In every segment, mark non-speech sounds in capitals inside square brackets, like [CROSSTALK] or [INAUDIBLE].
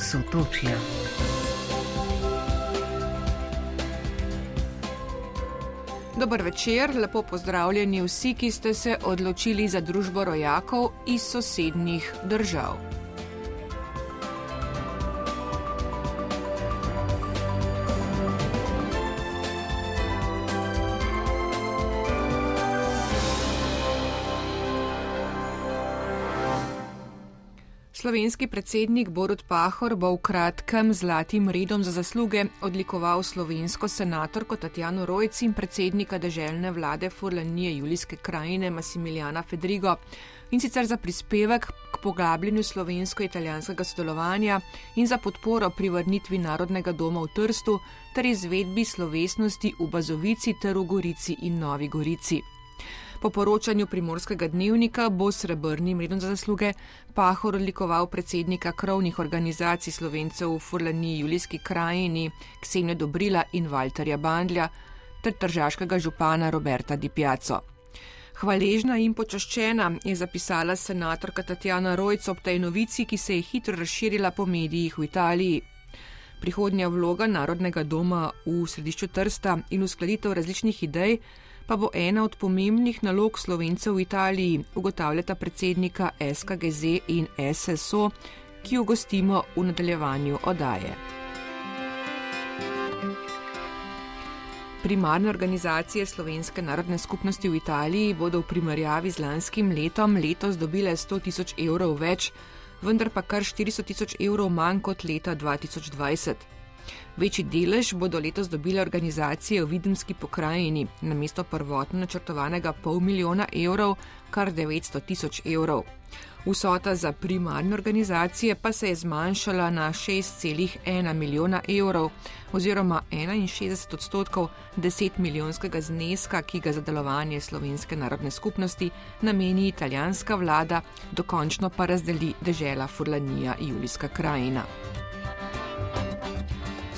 Sotočja. Dober večer, lepo pozdravljeni vsi, ki ste se odločili za družbo rojakov iz sosednjih držav. Slovenski predsednik Borut Pahor bo v kratkem zlatim redom za zasluge odlikoval slovensko senatorko Tatjano Rojc in predsednika deželne vlade Furlanije Julijske krajine Massimiljana Fedrigo in sicer za prispevek k poglabljenju slovensko-italijanskega sodelovanja in za podporo pri vrnitvi Narodnega doma v Trstu ter izvedbi slovesnosti v Bazovici ter v Gorici in Novi Gorici. Po poročanju primorskega dnevnika bo srebrnim redom za zasluge Pahor odlikoval predsednika krovnih organizacij slovencev v Furlani Julijski krajini Ksenjo Dobrila in Valterja Bandlja ter tržaškega župana Roberta Di Piazzo. Hvaležna in počaščena je zapisala senatorka Tatjana Rojc ob tej novici, ki se je hitro razširila po medijih v Italiji. Prihodnja vloga Narodnega doma v središču Trsta in uskladitev različnih idej pa bo ena od pomembnih nalog slovencev v Italiji, ugotavljata predsednika SKGZ in SSO, ki jo gostimo v nadaljevanju odaje. Primarne organizacije Slovenske narodne skupnosti v Italiji bodo v primerjavi z lanskim letom letos dobile 100 tisoč evrov več, vendar pa kar 400 tisoč evrov manj kot leta 2020. Večji delež bodo letos dobile organizacije v Videmski pokrajini, namesto prvotno načrtovanega pol milijona evrov, kar 900 tisoč evrov. Vsota za primarne organizacije pa se je zmanjšala na 6,1 milijona evrov oziroma 61 odstotkov 10 milijonskega zneska, ki ga za delovanje slovenske narodne skupnosti nameni italijanska vlada, dokončno pa razdeli dežela Furlanija Julijska krajina.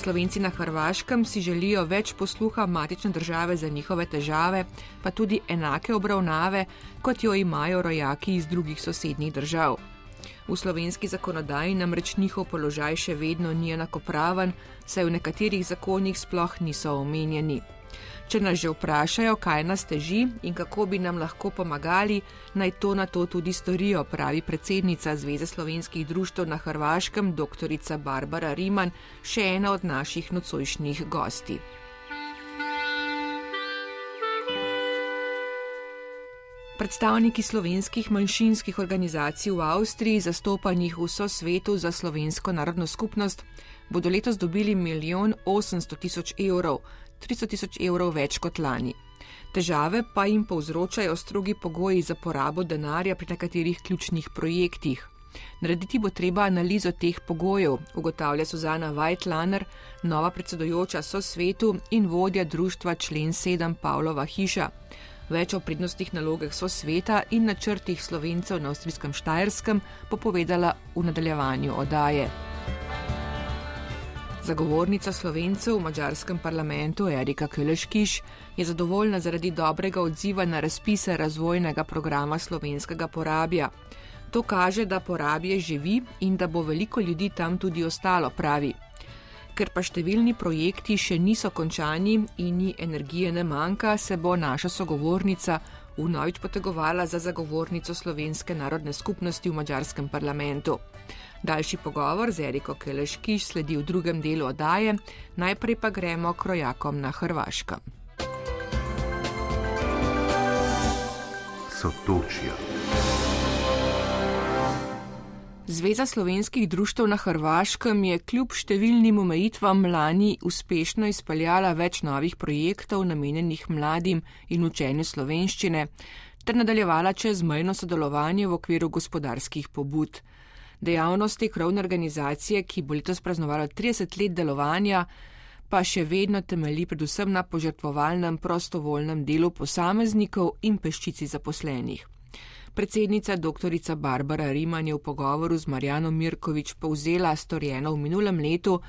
Slovenci na Hrvaškem si želijo več posluha matične države za njihove težave, pa tudi enake obravnave, kot jo imajo rojaki iz drugih sosednjih držav. V slovenski zakonodaji namreč njihov položaj še vedno ni enakopraven, saj v nekaterih zakonih sploh niso omenjeni. Če nas že vprašajo, kaj nas teži in kako bi nam lahko pomagali, naj to na to tudi storijo, pravi predsednica Zveze slovenskih društv na Hrvaškem, dr. Barbara Riman, še ena od naših nocojšnjih gosti. Predstavniki slovenskih manjšinskih organizacij v Avstriji, zastopanih v vso svetu za slovensko narodno skupnost, bodo letos dobili milijon 800 tisoč evrov, 300 tisoč evrov več kot lani. Težave pa jim povzročajo strogi pogoji za porabo denarja pri nekaterih ključnih projektih. Narediti bo treba analizo teh pogojev, ugotavlja Suzana Weitlaner, nova predsedojoča so svetu in vodja društva člen 7 Pavlova hiša. Več o prednostih nalogah so sveta in načrtih slovencev na avstrijskem Štajerskem bo povedala v nadaljevanju odaje. Zagovornica slovencev v mačarskem parlamentu Erika Keleškiš je zadovoljna zaradi dobrega odziva na razpise razvojnega programa slovenskega porabja. To kaže, da porabje živi in da bo veliko ljudi tam tudi ostalo, pravi. Ker pa številni projekti še niso končani in ni energije ne manjka, se bo naša sogovornica vnovič potegovala za zagovornico slovenske narodne skupnosti v mačarskem parlamentu. Daljši pogovor z Eriko Keleškiš sledi v drugem delu oddaje, najprej pa gremo k rojakom na Hrvaškem. Sotočja. Zveza slovenskih društv na Hrvaškem je kljub številnim omejitvam lani uspešno izpeljala več novih projektov namenjenih mladim in učenju slovenščine ter nadaljevala čezmejno sodelovanje v okviru gospodarskih pobud. Dejavnosti krovne organizacije, ki bo letos praznovala 30 let delovanja, pa še vedno temelji predvsem na požrtvovalnem prostovoljnem delu posameznikov in peščici zaposlenih. Predsednica dr. Barbara Riman je v pogovoru z Marjano Mirkovič povzela storjeno v minulem letu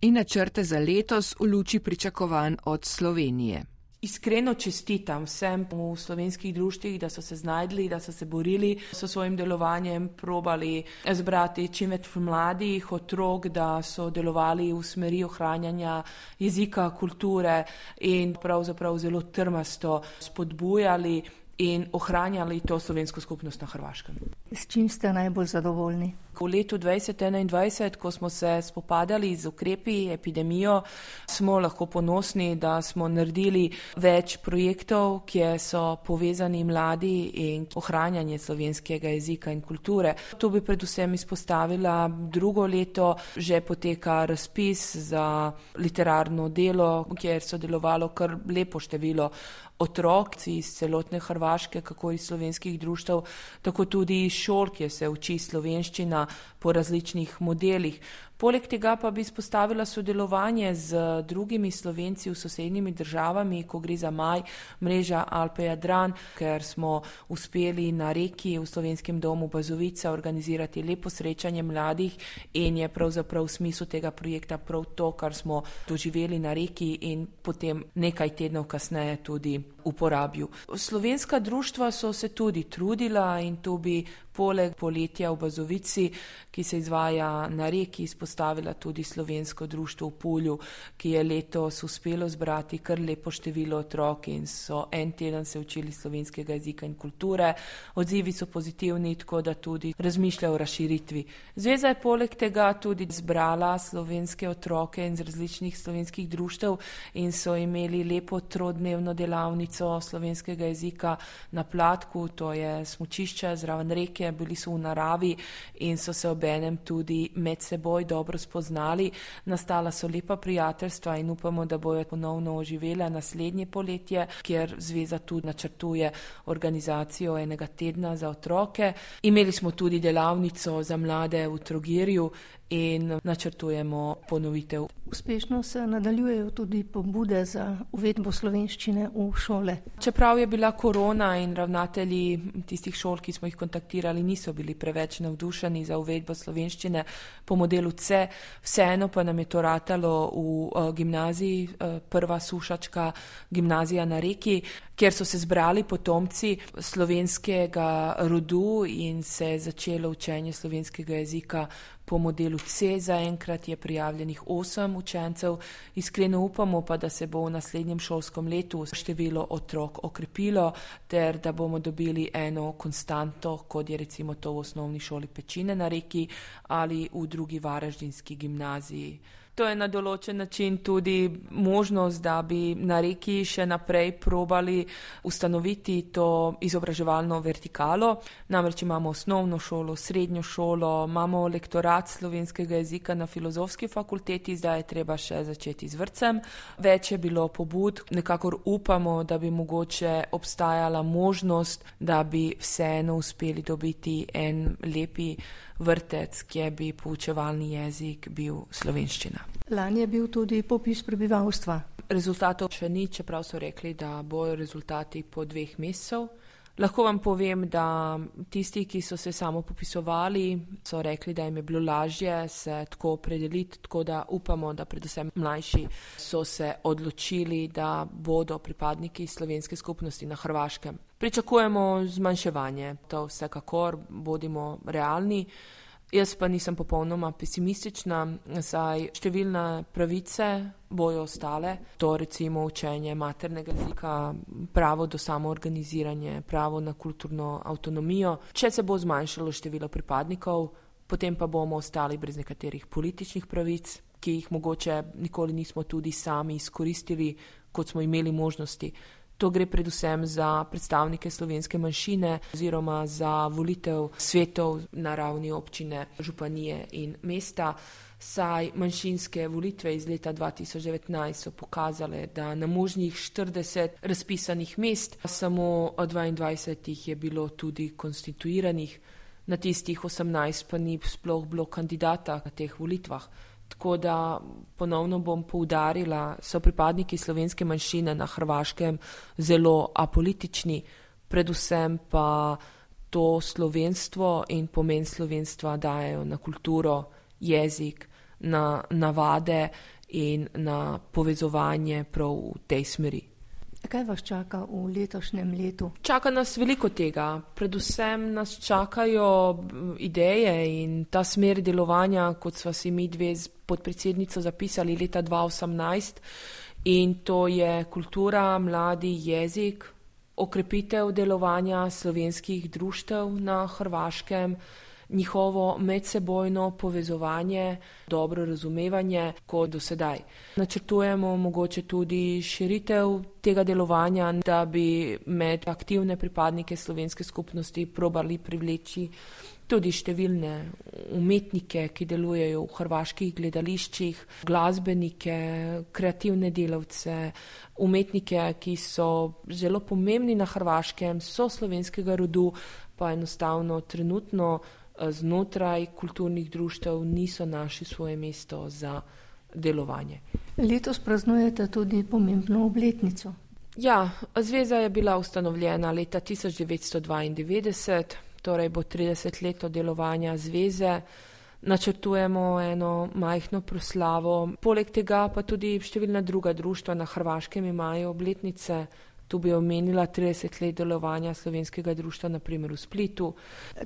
in načrte za letos v luči pričakovanj od Slovenije. Iskreno čestitam vsem v slovenskih društvih, da so se znajdli, da so se borili, so svojim delovanjem probali zbrati čim več mladih otrok, da so delovali v smeri ohranjanja jezika, kulture in pravzaprav zelo trmasto spodbujali in ohranjali to slovensko skupnost na Hrvaškem. S čim ste najbolj zadovoljni? V letu 2021, ko smo se spopadali z ukrepi, epidemijo, smo lahko ponosni, da smo naredili več projektov, kjer so povezani mladi in ohranjanje slovenskega jezika in kulture. Tu bi predvsem izpostavila drugo leto, že poteka razpis za literarno delo, kjer so delovalo kar lepo število otrok iz celotne Hrvaške, kako iz slovenskih društev, tako tudi iz šol, kjer se uči slovenščina po različnih modelih. Poleg tega pa bi izpostavila sodelovanje z drugimi slovenci v sosednjimi državami, ko gre za maj mreža Alpe Jadran, ker smo uspeli na reki v slovenskem domu Bazovica organizirati lepo srečanje mladih in je pravzaprav v smislu tega projekta prav to, kar smo doživeli na reki in potem nekaj tednov kasneje tudi uporabil. Slovenska društva so se tudi trudila in tu bi poleg poletja v Bazovici, ki se izvaja na reki, izpostavila tudi slovensko društvo v Pulju, ki je letos uspelo zbrati kar lepo število otrok in so en teden se učili slovenskega jezika in kulture. Odzivi so pozitivni, tako da tudi razmišljajo o razširitvi. Zveza je poleg tega tudi zbrala slovenske otroke iz različnih slovenskih društev in so imeli lepo trodnevno delavnico slovenskega jezika na platku, to je smočišče zraven reke bili so v naravi in so se obenem tudi med seboj dobro spoznali. Nastala so lepa prijateljstva in upamo, da bojo ponovno oživela naslednje poletje, kjer zveza tudi načrtuje organizacijo enega tedna za otroke. Imeli smo tudi delavnico za mlade v Trogirju in načrtujemo ponovitev. Uspešno se nadaljujejo tudi pobude za uvedbo slovenščine v šole. Čeprav je bila korona in ravnatelji tistih šol, ki smo jih kontaktirali, niso bili preveč navdušeni za uvedbo slovenščine po modelu C, vseeno pa nam je to ratalo v uh, gimnaziji, uh, prva sušačka gimnazija na reki, kjer so se zbrali potomci slovenskega rodu in se je začelo učenje slovenskega jezika po modelu C. Zaenkrat je prijavljenih osem učencev. Iskreno upamo pa, da se bo v naslednjem šolskem letu število otrok okrepilo ter da bomo dobili eno konstanto, kot je recimo to v osnovni šoli Pečine na reki ali v drugi varaždinski gimnaziji. To je na določen način tudi možnost, da bi na reki še naprej probali ustanoviti to izobraževalno vertikalo. Namreč imamo osnovno šolo, srednjo šolo, imamo lektorat slovenskega jezika na filozofski fakulteti, zdaj je treba še začeti z vrtcem. Več je bilo pobud, nekakor upamo, da bi mogoče obstajala možnost, da bi vseeno uspeli dobiti en lepi vrtec, kjer bi poučevalni jezik bil slovenščina. Lani je bil tudi popis prebivalstva. Rezultatov še ni, čeprav so rekli, da bojo rezultati po dveh mesecev. Lahko vam povem, da tisti, ki so se samo popisovali, so rekli, da jim je bilo lažje se tako opredeliti, tako da upamo, da predvsem mlajši so se odločili, da bodo pripadniki slovenske skupnosti na Hrvaškem. Pričakujemo zmanjševanje, to vsekakor, bodimo realni. Jaz pa nisem popolnoma pesimistična, saj številne pravice bojo ostale, to recimo učenje maternega jezika, pravo do samoorganiziranja, pravo na kulturno avtonomijo. Če se bo zmanjšalo število pripadnikov, potem pa bomo ostali brez nekaterih političnih pravic, ki jih mogoče nikoli nismo tudi sami izkoristili, kot smo imeli možnosti. To gre predvsem za predstavnike slovenske manjšine oziroma za volitev svetov na ravni občine, županije in mesta. Saj manjšinske volitve iz leta 2019 so pokazale, da na možnih 40 razpisanih mest samo 22 jih je bilo tudi konstituiranih, na tistih 18 pa ni sploh bilo kandidata na teh volitvah. Tako da ponovno bom poudarila, so pripadniki slovenske manjšine na Hrvaškem zelo apolitični, predvsem pa to slovenstvo in pomen slovenstva dajo na kulturo, jezik, na navade in na povezovanje prav v tej smeri. Kaj vas čaka v letošnjem letu? Čaka nas veliko tega. Predvsem nas čakajo ideje in ta smer delovanja, kot smo si mi dve z podpredsednico zapisali leta 2018. In to je kultura, mladi jezik, okrepitev delovanja slovenskih društev na Hrvaškem njihovo medsebojno povezovanje, dobro razumevanje kot do sedaj. Načrtujemo mogoče tudi širitev tega delovanja, da bi med aktivne pripadnike slovenske skupnosti probali privleči tudi številne umetnike, ki delujejo v hrvaških gledališčih, glasbenike, kreativne delavce, umetnike, ki so zelo pomembni na hrvaškem, so slovenskega rodu, pa enostavno trenutno znotraj kulturnih društev niso našli svoje mesto za delovanje. Letos praznujete tudi pomembno obletnico. Ja, zveza je bila ustanovljena leta 1992, torej bo 30 let delovanja zveze. Načrtujemo eno majhno proslavo, poleg tega pa tudi številna druga društva na Hrvaškem imajo obletnice. Tu bi omenila 30 let delovanja slovenskega društva, naprimer v Splitu.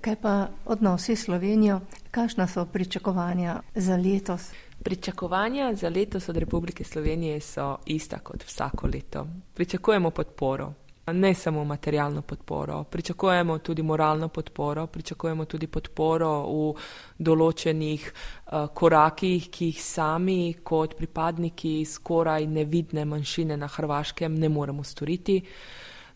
Kaj pa odnosi s Slovenijo? Kakšna so pričakovanja za letos? Pričakovanja za letos od Republike Slovenije so ista kot vsako leto. Pričakujemo podporo ne samo materialno podporo, pričakujemo tudi moralno podporo, pričakujemo tudi podporo v določenih uh, korakih, ki jih sami kot pripadniki skoraj nevidne manjšine na Hrvaškem ne moremo storiti.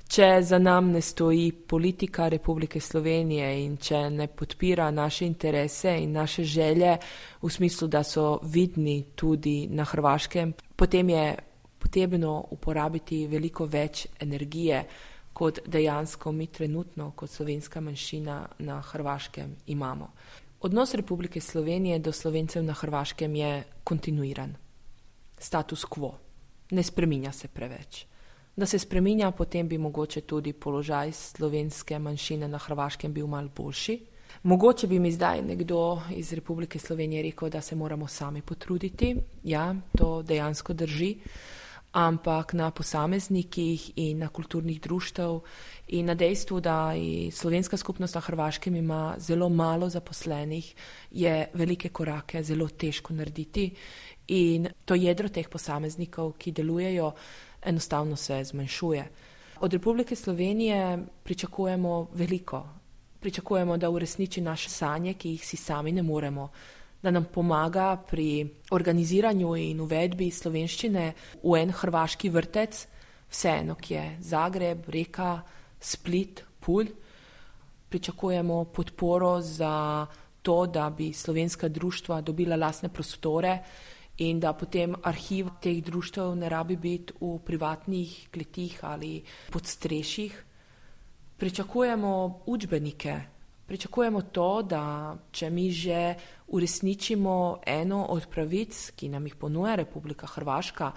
Če za nam ne stoji politika Republike Slovenije in če ne podpira naše interese in naše želje v smislu, da so vidni tudi na Hrvaškem, potem je potrebno uporabiti veliko več energije, kot dejansko mi trenutno, kot slovenska manjšina na Hrvaškem, imamo. Odnos Republike Slovenije do slovencev na Hrvaškem je kontinuiran. Status quo. Ne spreminja se preveč. Da se spreminja, potem bi mogoče tudi položaj slovenske manjšine na Hrvaškem bil mal boljši. Mogoče bi mi zdaj nekdo iz Republike Slovenije rekel, da se moramo sami potruditi. Ja, to dejansko drži ampak na posameznikih in na kulturnih društev in na dejstvu, da slovenska skupnost na Hrvaškem ima zelo malo zaposlenih, je velike korake zelo težko narediti in to jedro teh posameznikov, ki delujejo, enostavno se zmanjšuje. Od Republike Slovenije pričakujemo veliko. Pričakujemo, da uresniči naše sanje, ki jih si sami ne moremo da nam pomaga pri organiziranju in uvedbi slovenščine v en hrvaški vrtec, vseeno, ki je Zagreb, Reka, Split, Pulj. Pričakujemo podporo za to, da bi slovenska društva dobila lasne prostore in da potem arhiv teh društv ne rabi biti v privatnih kletih ali podstrešjih. Pričakujemo učbenike, Pričakujemo to, da če mi že uresničimo eno od pravic, ki nam jih ponuja Republika Hrvaška,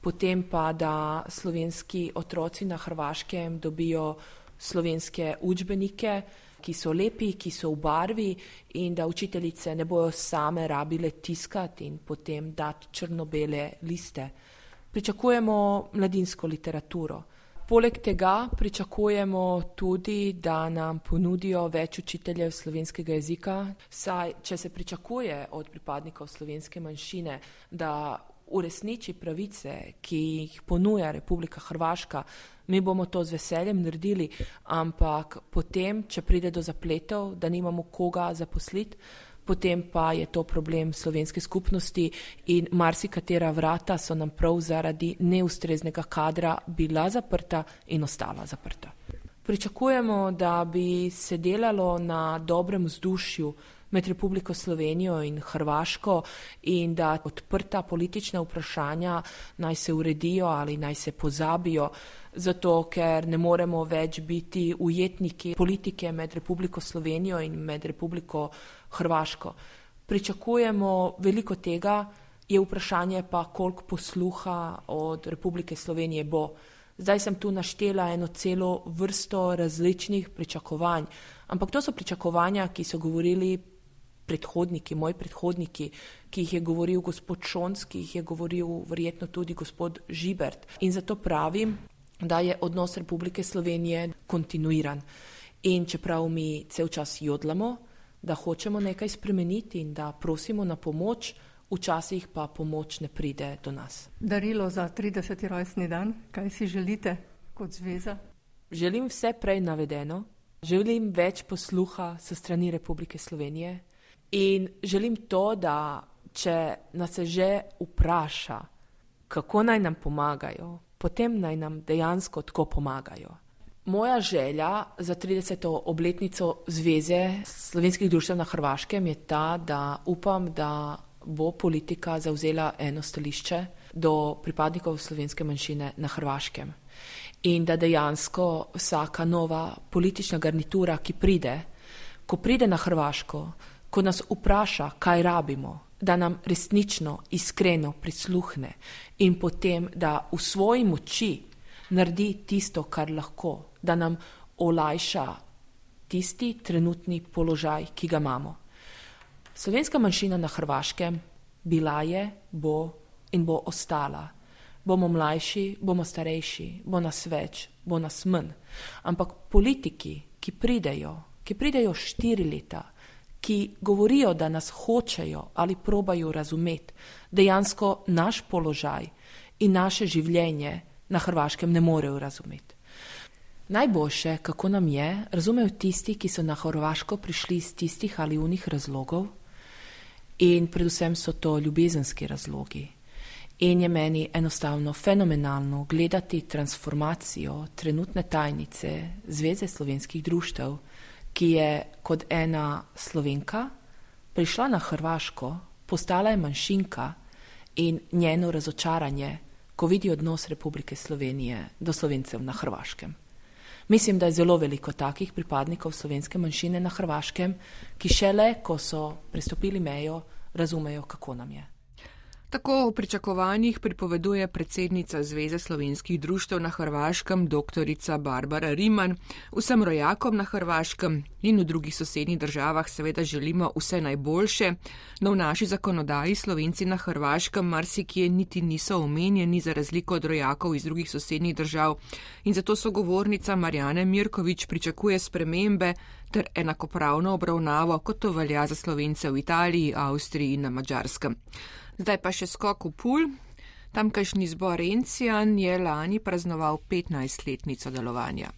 potem pa da slovenski otroci na Hrvaškem dobijo slovenske učbenike, ki so lepi, ki so v barvi in da učiteljice ne bojo same rabile tiskati in potem dati črno-bele liste. Pričakujemo mladinsko literaturo. Poleg tega pričakujemo tudi, da nam ponudijo več učiteljev slovenskega jezika, saj če se pričakuje od pripadnikov slovenske manjšine, da uresniči pravice, ki jih ponuja Republika Hrvaška, mi bomo to z veseljem naredili, ampak potem, če pride do zapletov, da nimamo koga zaposliti, potem pa je to problem slovenske skupnosti in marsikatera vrata so nam prav zaradi neustreznega kadra bila zaprta in ostala zaprta. Pričakujemo, da bi se delalo na dobrem vzdušju med Republiko Slovenijo in Hrvaško in da odprta politična vprašanja naj se uredijo ali naj se pozabijo, zato ker ne moremo več biti ujetniki politike med Republiko Slovenijo in med Republiko Hrvaško. Pričakujemo veliko tega, je vprašanje pa, koliko posluha od Republike Slovenije bo. Zdaj sem tu naštela eno celo vrsto različnih pričakovanj, ampak to so pričakovanja, ki so govorili predhodniki, moji predhodniki, ki jih je govoril gospod Šons, ki jih je govoril verjetno tudi gospod Žibert. In zato pravim, da je odnos Republike Slovenije kontinuiran. In čeprav mi cel čas jodlamo, da hočemo nekaj spremeniti in da prosimo na pomoč, včasih pa pomoč ne pride do nas. Darilo za 30. rojstni dan, kaj si želite kot zveza? Želim vse prej navedeno, želim več posluha so strani Republike Slovenije in želim to, da če nas se že vpraša, kako naj nam pomagajo, potem naj nam dejansko tako pomagajo. Moja želja za 30. obletnico Zveze slovenskih društev na Hrvaškem je ta, da upam, da bo politika zauzela eno stališče do pripadnikov slovenske manjšine na Hrvaškem. In da dejansko vsaka nova politična garnitura, ki pride, ko pride na Hrvaško, ko nas vpraša, kaj rabimo, da nam resnično, iskreno prisluhne in potem, da v svoji moči naredi tisto, kar lahko, da nam olajša tisti trenutni položaj, ki ga imamo. Slovenska manjšina na Hrvaškem bila je, bo in bo ostala. Bomo mlajši, bomo starejši, bo nas več, bo nas manj. Ampak politiki, ki pridejo, ki pridejo štiri leta, ki govorijo, da nas hočejo ali probajo razumeti, dejansko naš položaj in naše življenje na Hrvaškem ne morejo razumeti. Najboljše, kako nam je, razumejo tisti, ki so na Hrvaško prišli iz tistih ali unih razlogov, in predvsem so to ljubezenski razlogi. In je meni enostavno fenomenalno gledati transformacijo trenutne tajnice Zveze slovenskih društev, ki je kot ena slovenka prišla na Hrvaško, postala je manjšinka in njeno razočaranje, ko vidi odnos Republike Slovenije do slovencev na Hrvaškem. Mislim, da je zelo veliko takih pripadnikov slovenske manjšine na Hrvaškem, ki šele, ko so prestopili mejo, razumejo, kako nam je. Tako o pričakovanjih pripoveduje predsednica Zveze slovenskih društev na Hrvaškem, dr. Barbara Riman. Vsem rojakom na Hrvaškem in v drugih sosednjih državah seveda želimo vse najboljše, no v naši zakonodaji slovenci na Hrvaškem marsikje niti niso omenjeni za razliko od rojakov iz drugih sosednjih držav in zato sogovornica Marjane Mirkovič pričakuje spremembe ter enakopravno obravnavo, kot to velja za slovence v Italiji, Avstriji in na Mačarskem. Zdaj pa še skok v pul. Tamkajšnji zbor Encijan je lani praznoval 15-letnico delovanja.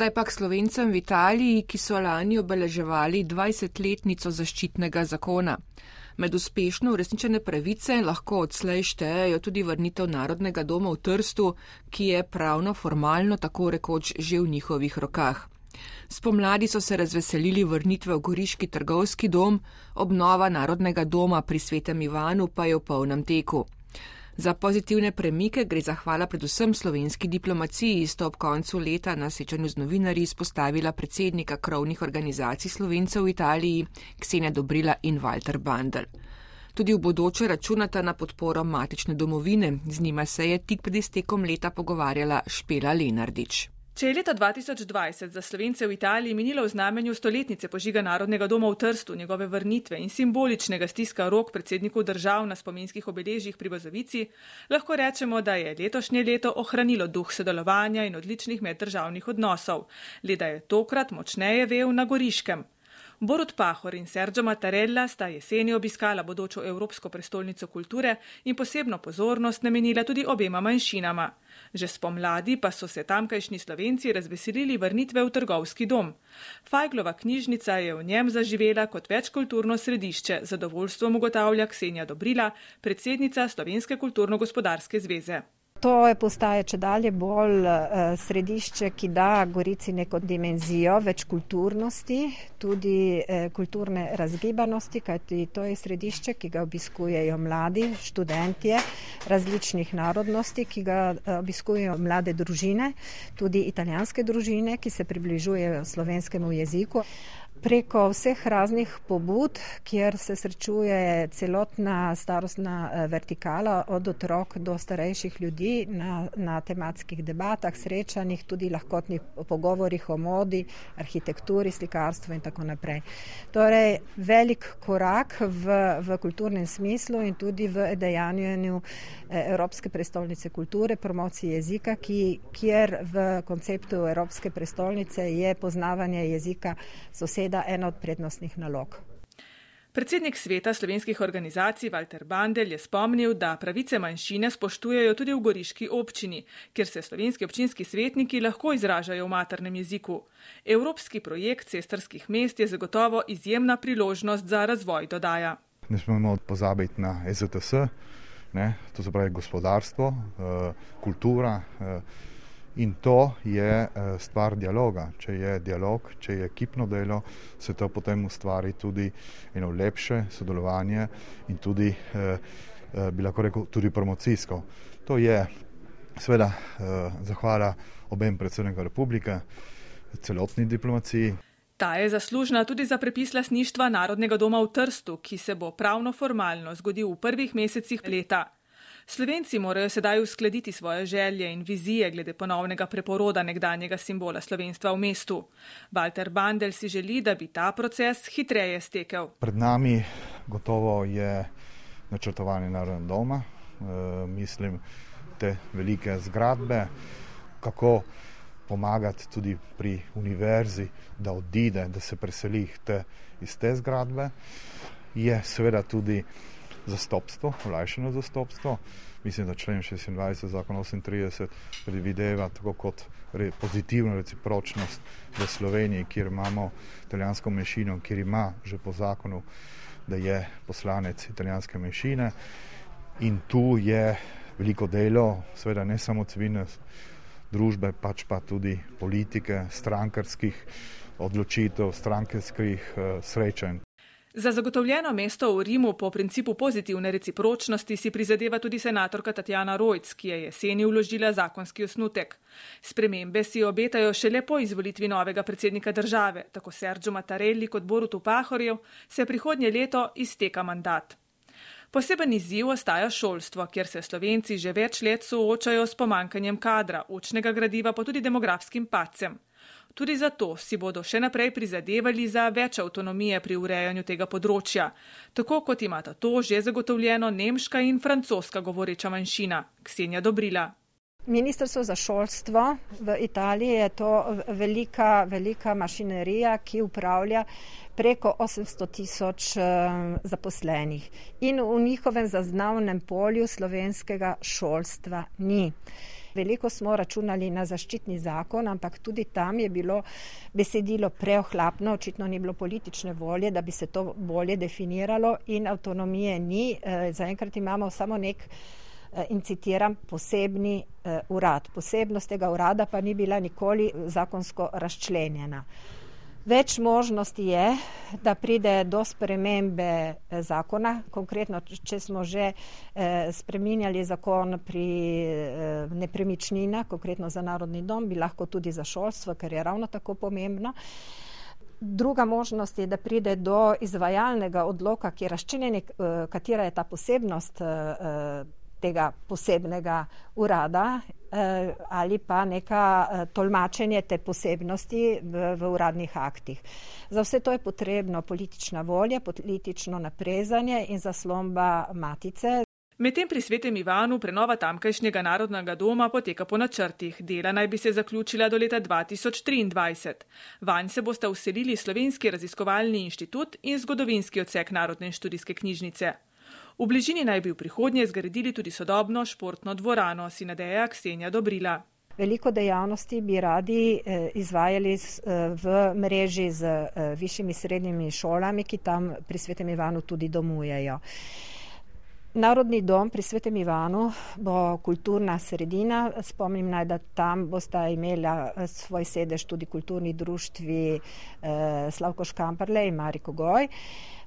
Zdaj pa k slovencem v Italiji, ki so lani obeleževali 20-letnico zaščitnega zakona. Med uspešno uresničene pravice lahko odslej štejejo tudi vrnitev Narodnega doma v Trstu, ki je pravno formalno tako rekoč že v njihovih rokah. Spomladi so se razveselili vrnitve v Goriški trgovski dom, obnova Narodnega doma pri Svetem Ivanu pa je v polnem teku. Za pozitivne premike gre zahvala predvsem slovenski diplomaciji, sta ob koncu leta na sečanju z novinarji izpostavila predsednika krovnih organizacij slovencev v Italiji Ksenja Dobrila in Walter Bandel. Tudi v bodoče računata na podporo matične domovine, z njima se je tik pred iztekom leta pogovarjala Špela Lenardič. Če je leta 2020 za Slovence v Italiji minilo v znamenju stoletnice požiga Narodnega doma v Trstu, njegove vrnitve in simboličnega stiska rok predsedniku držav na spominskih obeležjih pri Bazovici, lahko rečemo, da je letošnje leto ohranilo duh sodelovanja in odličnih meddržavnih odnosov, le da je tokrat močneje vel na Goriškem. Borut Pahor in Sergio Mattarella sta jeseni obiskala bodočo Evropsko prestolnico kulture in posebno pozornost namenila tudi obema manjšinama. Že spomladi pa so se tamkajšnji slovenci razveselili vrnitve v trgovski dom. Fajglova knjižnica je v njem zaživela kot večkulturno središče, zadovoljstvo ugotavlja Ksenja Dobrila, predsednica Slovenske kulturno-gospodarske zveze. To je postaje če dalje bolj uh, središče, ki da Gorici neko dimenzijo več kulturnosti, tudi uh, kulturne razgibanosti, kajti to je središče, ki ga obiskujejo mladi študentje različnih narodnosti, ki ga uh, obiskujejo mlade družine, tudi italijanske družine, ki se približujejo slovenskemu jeziku. Preko vseh raznih pobud, kjer se srečuje celotna starostna eh, vertikala, od otrok do starejših ljudi na, na tematskih debatah, srečanjih, tudi lahkotnih pogovorih o modi, arhitekturi, slikarstvu in tako naprej. Torej, velik korak v, v kulturnem smislu in tudi v dejanju eh, Evropske prestolnice kulture, promociji jezika, ki, kjer v konceptu Evropske prestolnice je poznavanje jezika sosedstva seveda ena od prednostnih nalog. Predsednik sveta slovenskih organizacij Walter Bandel je spomnil, da pravice manjšine spoštujejo tudi v Goriški občini, kjer se slovenski občinski svetniki lahko izražajo v maternem jeziku. Evropski projekt cestarskih mest je zagotovo izjemna priložnost za razvoj, dodaja. Ne smemo pozabiti na EZTS, ne, to se pravi gospodarstvo, eh, kultura. In to je eh, stvar dialoga. Če je dialog, če je ekipno delo, se to potem ustvari tudi eno lepše sodelovanje in tudi, eh, eh, bi lahko rekel, tudi promocijsko. To je seveda zahvala obem predsednikom republike, celotni diplomaciji. Ta je zaslužna tudi za prepis lasništva Narodnega doma v Trstu, ki se bo pravno formalno zgodil v prvih mesecih leta. Slovenci morajo sedaj uskladiti svoje želje in vizije glede ponovnega preporoda nekdanjega simbola slovenstva v mestu. Walter Bandel si želi, da bi ta proces hitreje stekel. Pred nami gotovo je načrtovanje narodnega doma, e, mislim, te velike zgradbe, kako pomagati tudi pri univerzi, da odide, da se preseli te, iz te zgradbe. Je seveda tudi zastopstvo, olajšano zastopstvo. Mislim, da člen 26 zakon 38 predvideva tako kot re, pozitivno recipročnost v Sloveniji, kjer imamo italijansko menšino, kjer ima že po zakonu, da je poslanec italijanske menšine. In tu je veliko delo, seveda ne samo civilne družbe, pač pa tudi politike, strankarskih odločitev, strankarskih uh, srečanj. Za zagotovljeno mesto v Rimu po principu pozitivne recipročnosti si prizadeva tudi senatorka Tatjana Rojc, ki je jeseni vložila zakonski osnutek. Spremembe si obetajo šele po izvolitvi novega predsednika države, tako Sergio Mattarelli kot Borutu Pahorjev, se prihodnje leto izteka mandat. Poseben izziv ostaja šolstvo, kjer se slovenci že več let soočajo s pomankanjem kadra, učnega gradiva pa tudi demografskim pacem. Tudi zato si bodo še naprej prizadevali za več avtonomije pri urejanju tega področja, tako kot imata to že zagotovljeno nemška in francoska govoreča manjšina, Ksenja Dobrila. Ministrstvo za šolstvo v Italiji je to velika, velika mašinerija, ki upravlja preko 800 tisoč eh, zaposlenih in v njihovem zaznavnem polju slovenskega šolstva ni. Veliko smo računali na zaščitni zakon, ampak tudi tam je bilo besedilo preohlapno, očitno ni bilo politične volje, da bi se to bolje definiralo in avtonomije ni. Eh, zaenkrat imamo samo nek Eh, in citiram, posebni uh, urad. Posebnost tega urada pa ni bila nikoli zakonsko razčlenjena. Več možnosti je, da pride do spremembe eh, zakona. Konkretno, če smo že eh, spreminjali zakon pri eh, nepremičnina, konkretno za narodni dom, bi lahko tudi za šolstvo, ker je ravno tako pomembno. Druga možnost je, da pride do izvajalnega odloka, ki je razčinjen, katera je ta posebnost tega posebnega urada eh, ali pa neka eh, tolmačenje te posebnosti v, v uradnih aktih. Za vse to je potrebno politična volja, politično naprezanje in zaslomba matice. Medtem pri svetem Ivanu prenova tamkajšnjega narodnega doma poteka po načrtih. Dela naj bi se zaključila do leta 2023. Vanj se bosta uselili Slovenski raziskovalni inštitut in zgodovinski odsek Narodne študijske knjižnice. V bližini naj bi v prihodnje zgradili tudi sodobno športno dvorano, si nadeja Ksenja Dobrila. Veliko dejavnosti bi radi eh, izvajali eh, v mreži z eh, višjimi srednjimi šolami, ki tam pri Svetem Ivanu tudi domujejo. Narodni dom pri Svetem Ivanu bo kulturna sredina. Spomnim naj, da tam bosta imela svoj sedež tudi kulturni društvi Slavko Škamparle in Mariko Goj.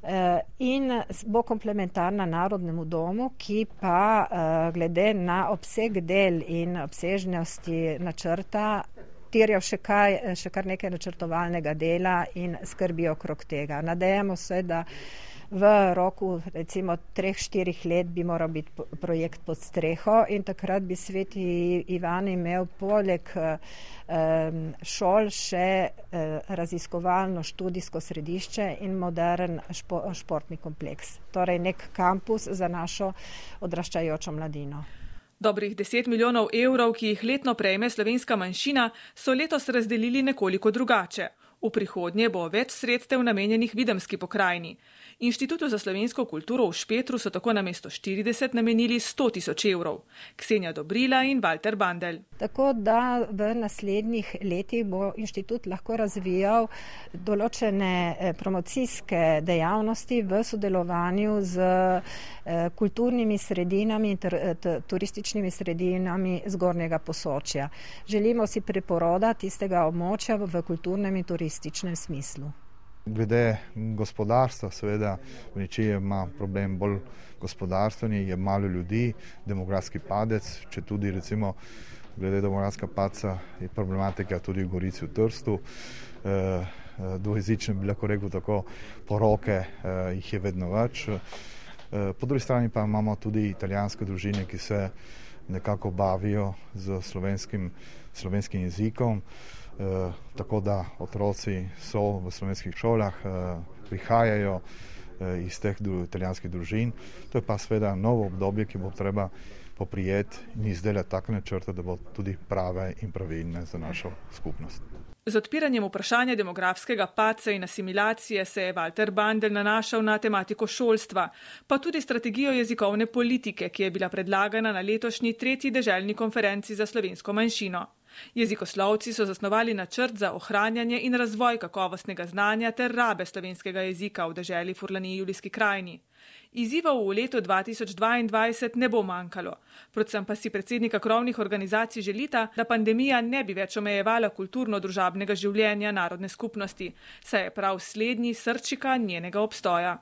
Eh, in bo komplementarna Narodnemu domu, ki pa eh, glede na obseg del in obsežnosti načrta terja še, kaj, še kar nekaj načrtovalnega dela in skrbi okrog tega. Nadejamo se, da v roku recimo treh, štirih let bi moral biti projekt pod streho in takrat bi sveti Ivan imel poleg šol še eh, raziskovalno študijsko središče in modern špo, športni kompleks. Torej nek kampus za našo odraščajočo mladino. Dobrih 10 milijonov evrov, ki jih letno prejme slovenska manjšina, so letos razdelili nekoliko drugače. V prihodnje bo več sredstev namenjenih videmski pokrajini. Inštitutu za slovensko kulturo v Špetru so tako na mesto 40 namenili 100 tisoč evrov. Ksenja Dobrila in Walter Bandel. Tako da v naslednjih letih bo inštitut lahko razvijal določene eh, promocijske dejavnosti v sodelovanju z eh, kulturnimi sredinami in turističnimi sredinami zgornjega posočja. Želimo si preporoda tistega območja v kulturnem in turističnem smislu. Glede gospodarstva, seveda, Veničija ima problem bolj gospodarstveni, je malo ljudi, demografski padec, če tudi recimo glede demografska paca je problematika tudi v Gorici v Trstu. E, dvojezične bi lahko rekel tako, poroke e, jih je vedno več. E, po drugi strani pa imamo tudi italijanske družine, ki se nekako bavijo z slovenskim, slovenskim jezikom. Eh, tako da otroci so v slovenskih šolah, eh, prihajajo eh, iz teh italijanskih družin. To je pa seveda novo obdobje, ki bo treba poprijeti in izdelati takšne črte, da bo tudi prave in pravilne za našo skupnost. Z odpiranjem vprašanja demografskega paca in asimilacije se je Walter Bandel nanašal na tematiko šolstva, pa tudi strategijo jezikovne politike, ki je bila predlagana na letošnji tretji deželni konferenci za slovensko manjšino. Jezikoslovci so zasnovali načrt za ohranjanje in razvoj kakovostnega znanja ter rabe slovenskega jezika v deželi Furlani Julijski krajini. Izzivov v letu 2022 ne bo manjkalo, predvsem pa si predsednika krovnih organizacij želita, da pandemija ne bi več omejevala kulturno-družabnega življenja narodne skupnosti, saj je prav slednji srčika njenega obstoja.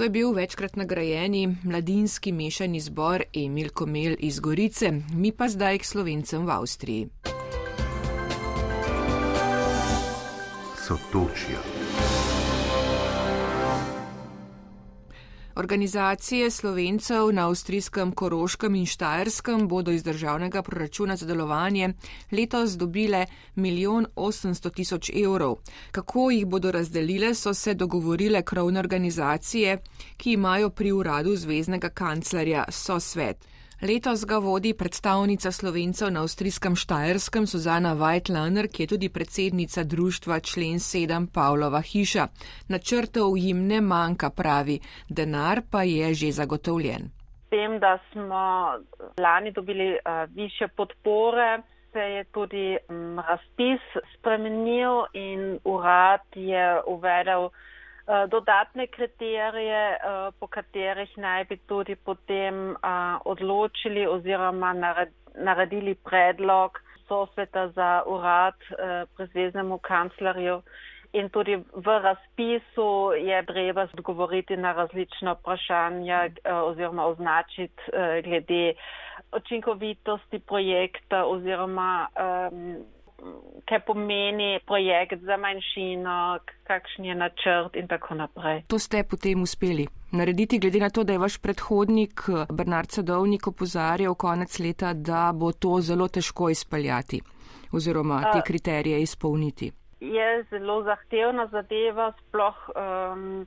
To je bil večkrat nagrajeni mladinski mešani zbor Emil Komel iz Gorice, mi pa zdaj k slovencem v Avstriji. Sotočja. Organizacije slovencev na avstrijskem Koroškem in Štajerskem bodo iz državnega proračuna za delovanje letos dobile milijon 800 tisoč evrov. Kako jih bodo razdelile, so se dogovorile krovne organizacije, ki imajo pri uradu zvezdnega kanclerja sosvet. Letos ga vodi predstavnica slovencev na avstrijskem Štajerskem Suzana Weitlaner, ki je tudi predsednica društva člen 7 Pavlova hiša. Načrtov jim ne manjka, pravi, denar pa je že zagotovljen. Tem, da smo lani dobili uh, više podpore, se je tudi um, razpis spremenil in urad je uvedel Eh, dodatne kriterije, eh, po katerih naj bi tudi potem eh, odločili oziroma naredili predlog sosveta za urad prezveznemu kanclerju. In tudi v razpisu je treba odgovoriti na različna vprašanja oziroma označiti glede učinkovitosti projekta oziroma um, kaj pomeni projekt za manjšino, kakšen je načrt in tako naprej. To ste potem uspeli narediti, glede na to, da je vaš predhodnik Bernard Sadovnik opozarjal konec leta, da bo to zelo težko izpeljati oziroma te kriterije izpolniti. Je zelo zahtevna zadeva, sploh um,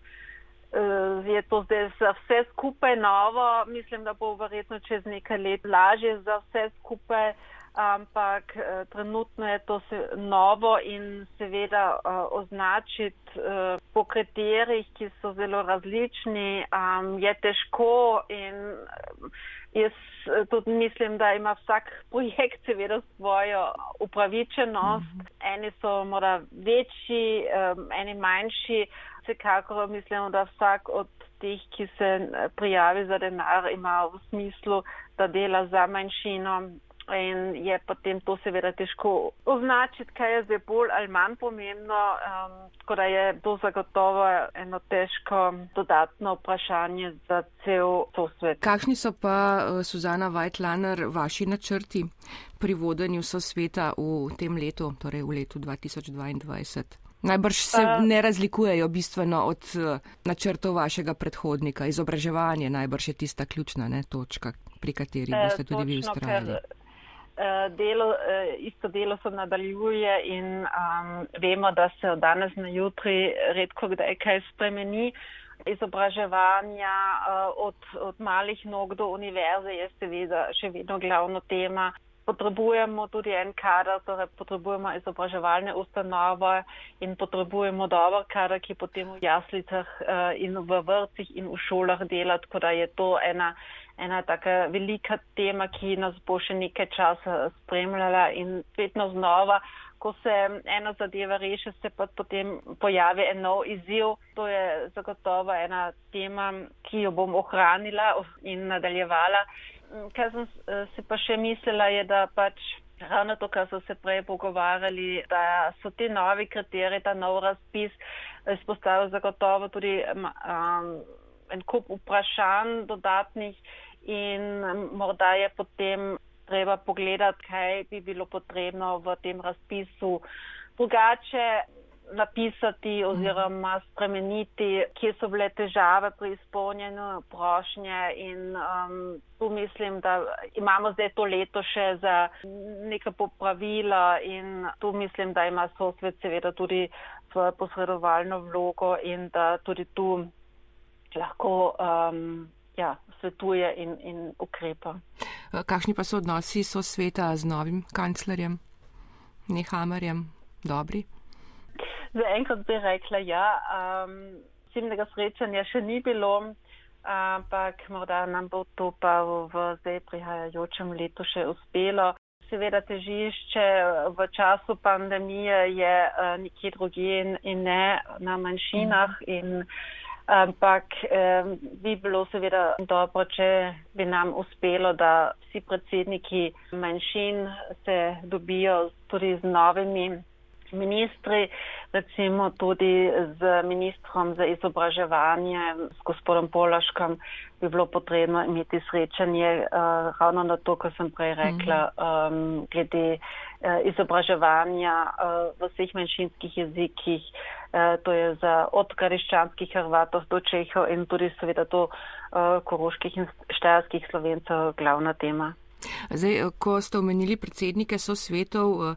je to zdaj za vse skupaj novo. Mislim, da bo verjetno čez nekaj let lažje za vse skupaj ampak eh, trenutno je to se novo in seveda eh, označiti eh, po kriterijih, ki so zelo različni, je težko in jaz tudi mislim, da ima vsak [LAUGHS] projekt seveda svojo upravičenost. Mhm. Eni so mora večji, eni manjši. Vsekakor mislim, da vsak od teh, ki se prijavi za denar, ima v smislu, da dela za manjšino In je potem to seveda težko označiti, kaj je zdaj bolj ali manj pomembno, um, tako da je to zagotovo eno težko dodatno vprašanje za cel to svet. Kakšni so pa, uh, Suzana Weitlaner, vaši načrti pri vodenju sosveta v tem letu, torej v letu 2022? Najbrž se uh, ne razlikujejo bistveno od uh, načrtov vašega predhodnika. Izobraževanje najbrž je tista ključna ne, točka, pri kateri boste tudi vi ustrajali. Eh, delo, eh, isto delo se nadaljuje in um, vemo, da se od danes na jutri redko kdaj kaj spremeni. Izobraževanja uh, od, od malih nog do univerze je seveda še vedno glavno tema. Potrebujemo tudi en kader, torej potrebujemo izobraževalne ustanove in potrebujemo dober kader, ki potem v jaslicah uh, in v vrtcih in v šolah dela, tako da je to ena ena taka velika tema, ki nas bo še nekaj časa spremljala in vedno znova, ko se ena zadeva reši, se pa potem pojavi en nov izziv. To je zagotovo ena tema, ki jo bom ohranila in nadaljevala. Kaj sem se pa še mislila, je, da pač ravno to, kar so se prej pogovarjali, da so ti novi kriteriji, ta nov razpis izpostavil zagotovo tudi. Um, en kup vprašanj dodatnih in morda je potem treba pogledati, kaj bi bilo potrebno v tem razpisu drugače napisati oziroma spremeniti, kje so bile težave pri izpolnjenju prošnje in um, tu mislim, da imamo zdaj to leto še za neka popravila in tu mislim, da ima sosvet seveda tudi posredovalno vlogo in da tudi tu lahko um, ja, svetuje in, in ukrepa. Kakšni pa so odnosi so sveta z novim kanclerjem, Nehamerjem, dobri? Za enkrat bi rekla ja. Um, Simnega srečanja še ni bilo, ampak morda nam bo to pa v, v zdaj prihajajočem letu še uspelo. Seveda težišče v času pandemije je uh, nekje drugje in, in ne na manjšinah. Mm. In, Ampak eh, bi bilo seveda dobro, če bi nam uspelo, da vsi predsedniki manjšin se dobijo tudi z novimi ministri, recimo tudi z ministrom za izobraževanje, s gospodom Polaškom, bi bilo potrebno imeti srečanje uh, ravno na to, kar sem prej rekla, um, glede uh, izobraževanja uh, v vseh manjšinskih jezikih. Uh, to je za od kariščanskih Hrvatov do Čehov in tudi seveda do uh, koroških in štajarskih slovencev glavna tema. Zdaj, ko ste omenili predsednike so svetov,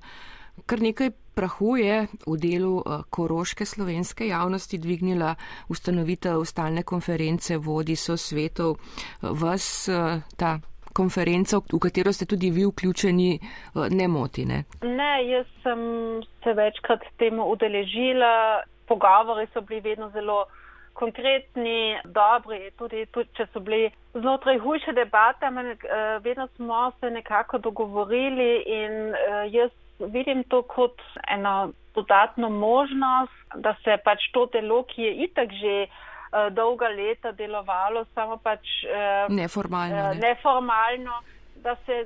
kar nekaj prahu je v delu eh, koroške slovenske javnosti dvignila ustanovitev stalne konference vodi so svetov. Vas eh, ta konferenca, v katero ste tudi vi vključeni, eh, ne moti, ne? Ne, jaz sem se večkrat temu udeležila. Pogovori so bili vedno zelo konkretni, dobri, tudi, tudi če so bili znotraj hujše debate, vedno smo se nekako dogovorili in jaz vidim to kot eno dodatno možnost, da se pač to delo, ki je itak že uh, dolga leta delovalo, samo pač uh, neformalno, uh, neformalno, da se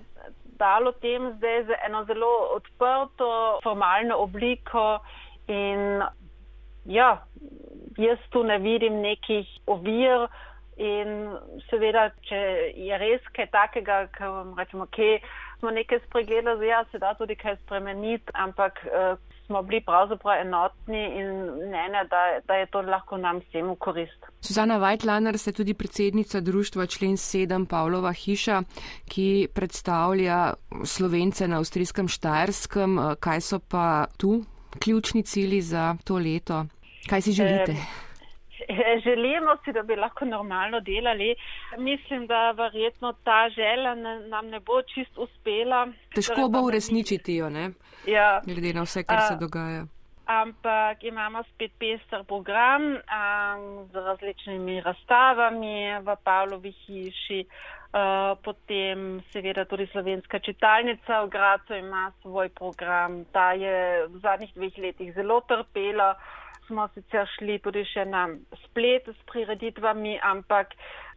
dalo tem zdaj z eno zelo odprto formalno obliko in ja, jaz tu ne vidim nekih ovir. In seveda, če je res kaj takega, kar vam rečemo, kje smo nekaj spregledali, ja, se da tudi kaj spremeniti, ampak uh, smo bili pravzaprav enotni in mnenja, da, da je to lahko nam vsem v korist. Suzana Vajtlaner, ste tudi predsednica društva člen 7 Pavlova hiša, ki predstavlja slovence na avstrijskem Štajerskem. Eh, kaj so pa tu ključni cili za to leto? Kaj si želite? E, [LAUGHS] želimo si, da bi lahko normalno delali. Mislim, da verjetno ta želja nam ne bo čist uspela. Težko torej, bo uresničiti jo, ne? Ja. Glede na vse, kar A, se dogaja. Ampak imamo spet pester program um, z različnimi razstavami v Pavlovi hiši. Uh, potem seveda tudi slovenska čitalnica v Gracu ima svoj program. Ta je v zadnjih dveh letih zelo trpela. Uh, smo sicer šli tudi še na splet s prireditvami, ampak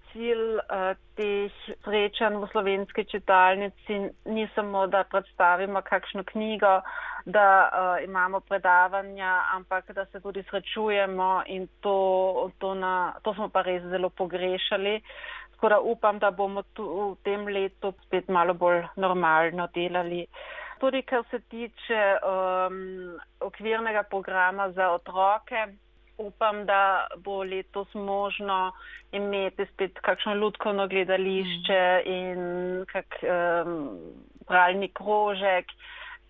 cilj uh, teh srečanj v slovenski čitalnici ni samo, da predstavimo kakšno knjigo, da uh, imamo predavanja, ampak da se tudi srečujemo in to, to, na, to smo pa res zelo pogrešali. Tako da upam, da bomo tu v tem letu spet malo bolj normalno delali. Uh, tudi kar se tiče um, okvirnega programa za otroke. Upam, da bo letos možno imeti spet kakšno ljudkovno gledališče mm. in kak um, pralni krožek,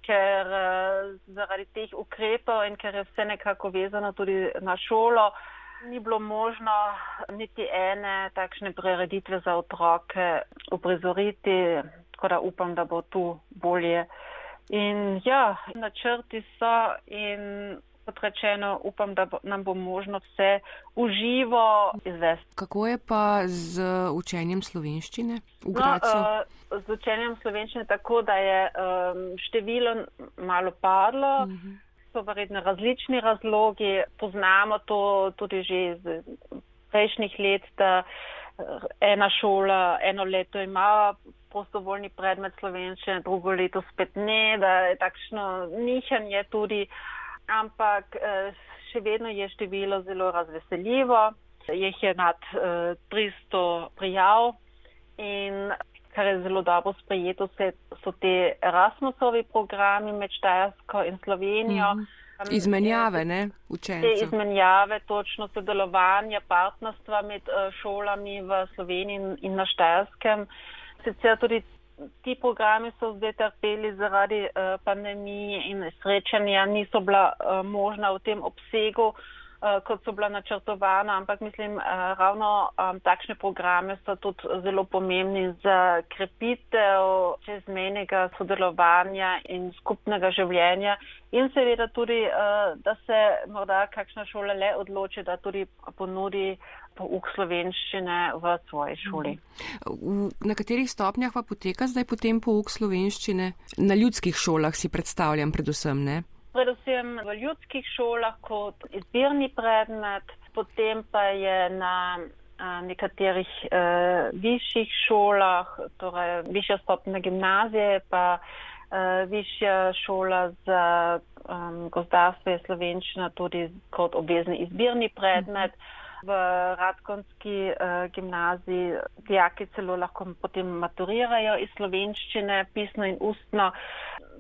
ker uh, zaradi teh ukrepov in ker je vse nekako vezano tudi na šolo, ni bilo možno niti ene takšne prireditve za otroke uprizoriti, tako da upam, da bo tu bolje. In ja, načrti so in kot rečeno, upam, da bo, nam bo možno vse uživo izvesti. Kako je pa z učenjem slovenščine v Gracu? No, uh, z učenjem slovenščine tako, da je um, število malo padlo. Uh mhm. -huh. So verjetno različni razlogi. Poznamo to tudi že iz prejšnjih let, da ena šola eno leto ima prostovoljni predmet slovenščine, drugo leto spet ne, da je takšno nihanje tudi, ampak eh, še vedno je število zelo razveseljivo. Jih je nad 300 eh, prijav in kar je zelo dobro sprejeto, so te Erasmusovi programi med Štajersko in Slovenijo. Mm. Izmenjave, ne, učencev. Te izmenjave, točno sodelovanje, partnerstva med uh, šolami v Sloveniji in na Štajerskem. Sicer tudi ti programi so zdaj trpeli zaradi uh, pandemije in srečanja niso bila uh, možna v tem obsegu, uh, kot so bila načrtovana, ampak mislim, uh, ravno um, takšne programe so tudi zelo pomembni za krepitev čezmenega sodelovanja in skupnega življenja in seveda tudi, uh, da se morda kakšna šola le odloči, da tudi ponudi pouk slovenščine v svoji šoli. Na katerih stopnjah pa poteka zdaj potem pouk slovenščine? Na ljudskih šolah si predstavljam predvsem, ne? Predvsem v ljudskih šolah kot izbirni predmet, potem pa je na nekaterih uh, višjih šolah, torej višja stopna gimnazije, pa uh, višja šola za um, gozdarstvo je slovenščina tudi kot obvezni izbirni predmet. V Radkonski uh, gimnaziji dijaki celo lahko potem maturirajo iz slovenščine, pisno in ustno.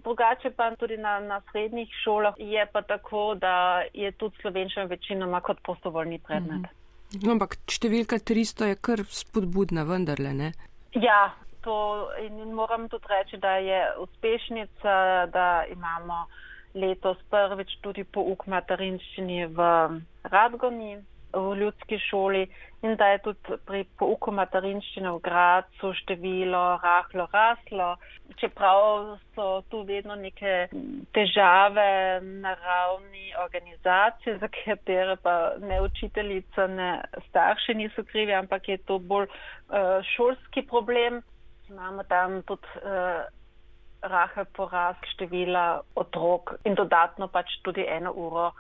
Drugače pa tudi na, na srednjih šolah je pa tako, da je tudi slovenščina večinoma kot prostovoljni predmet. -hmm. no, ampak številka 300 je kar spodbudna, vendarle ne. Ja, to in moram tudi reči, da je uspešnica, da imamo letos prvič tudi pouk materinščini v Radgoni, v ljudski šoli in da je tudi pri pouku materinščine v Gracu število rahlo raslo, čeprav so tu vedno neke težave na ravni organizacije, za katere pa ne učiteljica, ne starši niso krivi, ampak je to bolj uh, šolski problem. Imamo tam tudi uh, rahel porast števila otrok in dodatno pač tudi eno uro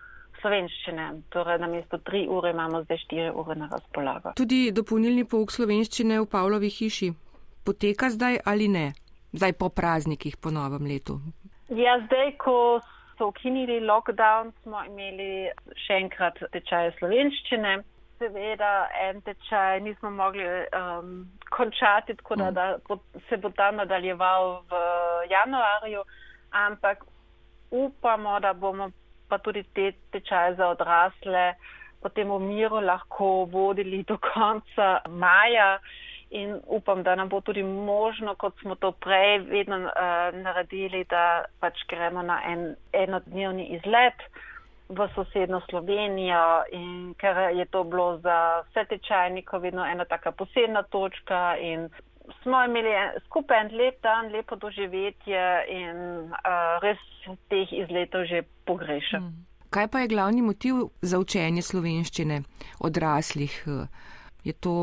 slovenščine. Torej, na mesto tri ure imamo zdaj štiri ure na razpolago. Tudi dopolnilni pouk slovenščine v Pavlovi hiši poteka zdaj ali ne? Zdaj po praznikih, po novem letu. Ja, zdaj, ko so ukinili lockdown, smo imeli še enkrat tečaje slovenščine. Seveda, en tečaj nismo mogli um, končati, tako da, mm. da se bo ta nadaljeval v januarju, ampak upamo, da bomo pa tudi te tečaje za odrasle potem v miru lahko vodili do konca maja. In upam, da nam bo tudi možno, kot smo to prej vedno uh, naredili, da pač gremo na en, enodnevni izlet v sosedno Slovenijo in ker je to bilo za vse tečajnike vedno ena taka posebna točka in smo imeli skupaj en lep dan, lepo doživetje in uh, res teh izletov že pogrešam. Hmm. Kaj pa je glavni motiv za učenje slovenščine odraslih? Je to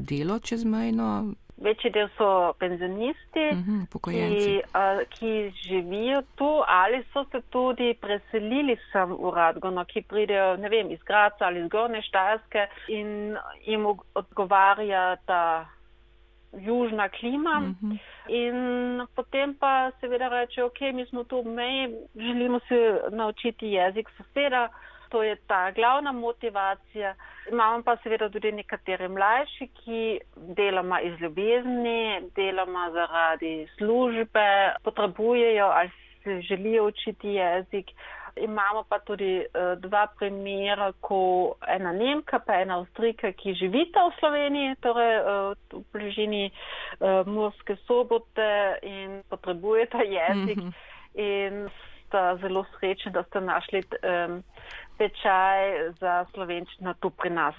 delo čezmejno? Večji del so penzionisti, uh mhm, -huh, ki, uh, ki živijo tu ali so se tudi preselili sem v Radgono, ki pridejo vem, iz Graca ali iz Gorne Štajerske in jim odgovarja ta južna klima. Uh mhm. -huh. In potem pa seveda reče, ok, mi smo tu v meji, želimo se naučiti jezik soseda. To je ta glavna motivacija. Imamo pa seveda tudi nekatere mlajši, ki deloma iz ljubezni, deloma zaradi službe potrebujejo ali se želijo učiti jezik. Imamo pa tudi uh, dva primera, ko ena Nemka pa ena Avstrika, ki živita v Sloveniji, torej uh, v bližini uh, Murske sobote in potrebujeta jezik mm -hmm. in sta zelo srečni, da ste našli tečaj za slovenščino tu pri nas.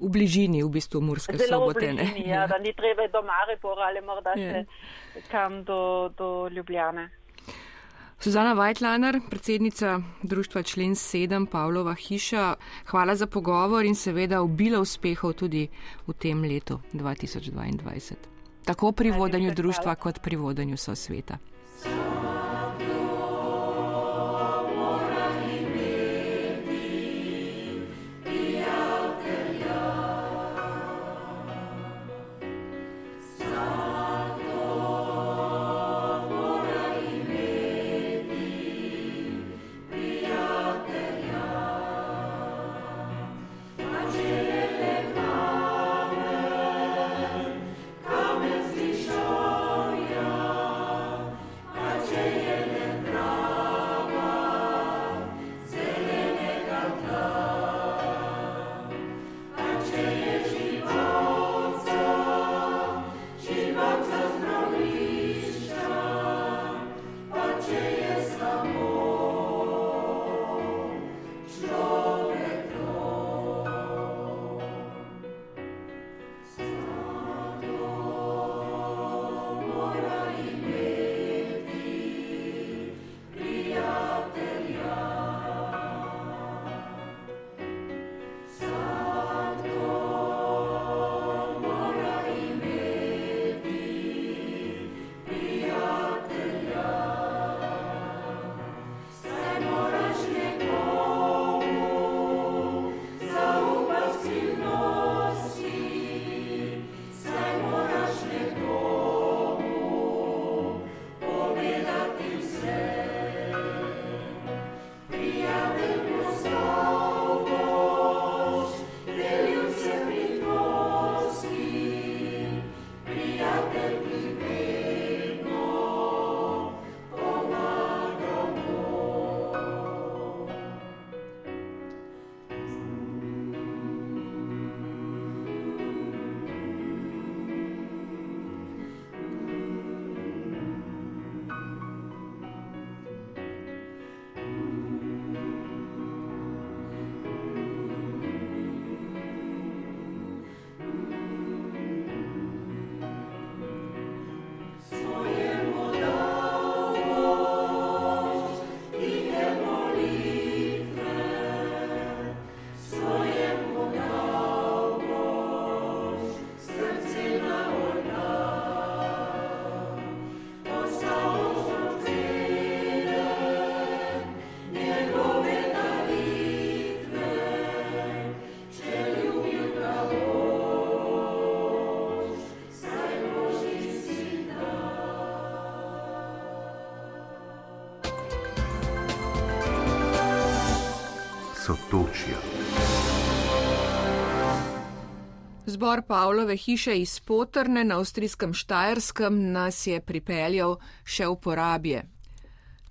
V bližini, v bistvu Murske Zelo sobote. Bližini, ja, da ni treba do Maribora ali morda yeah. še kam do, do Ljubljane. Suzana Vajtlaner, predsednica Društva člen 7 Pavlova hiša, hvala za pogovor in seveda obilo uspehov tudi v tem letu 2022. Tako pri vodenju društva kot pri vodenju sosveta. Sotočja. Zbor Pavlove hiše iz Potrne na avstrijskem Štajerskem nas je pripeljal še v porabje.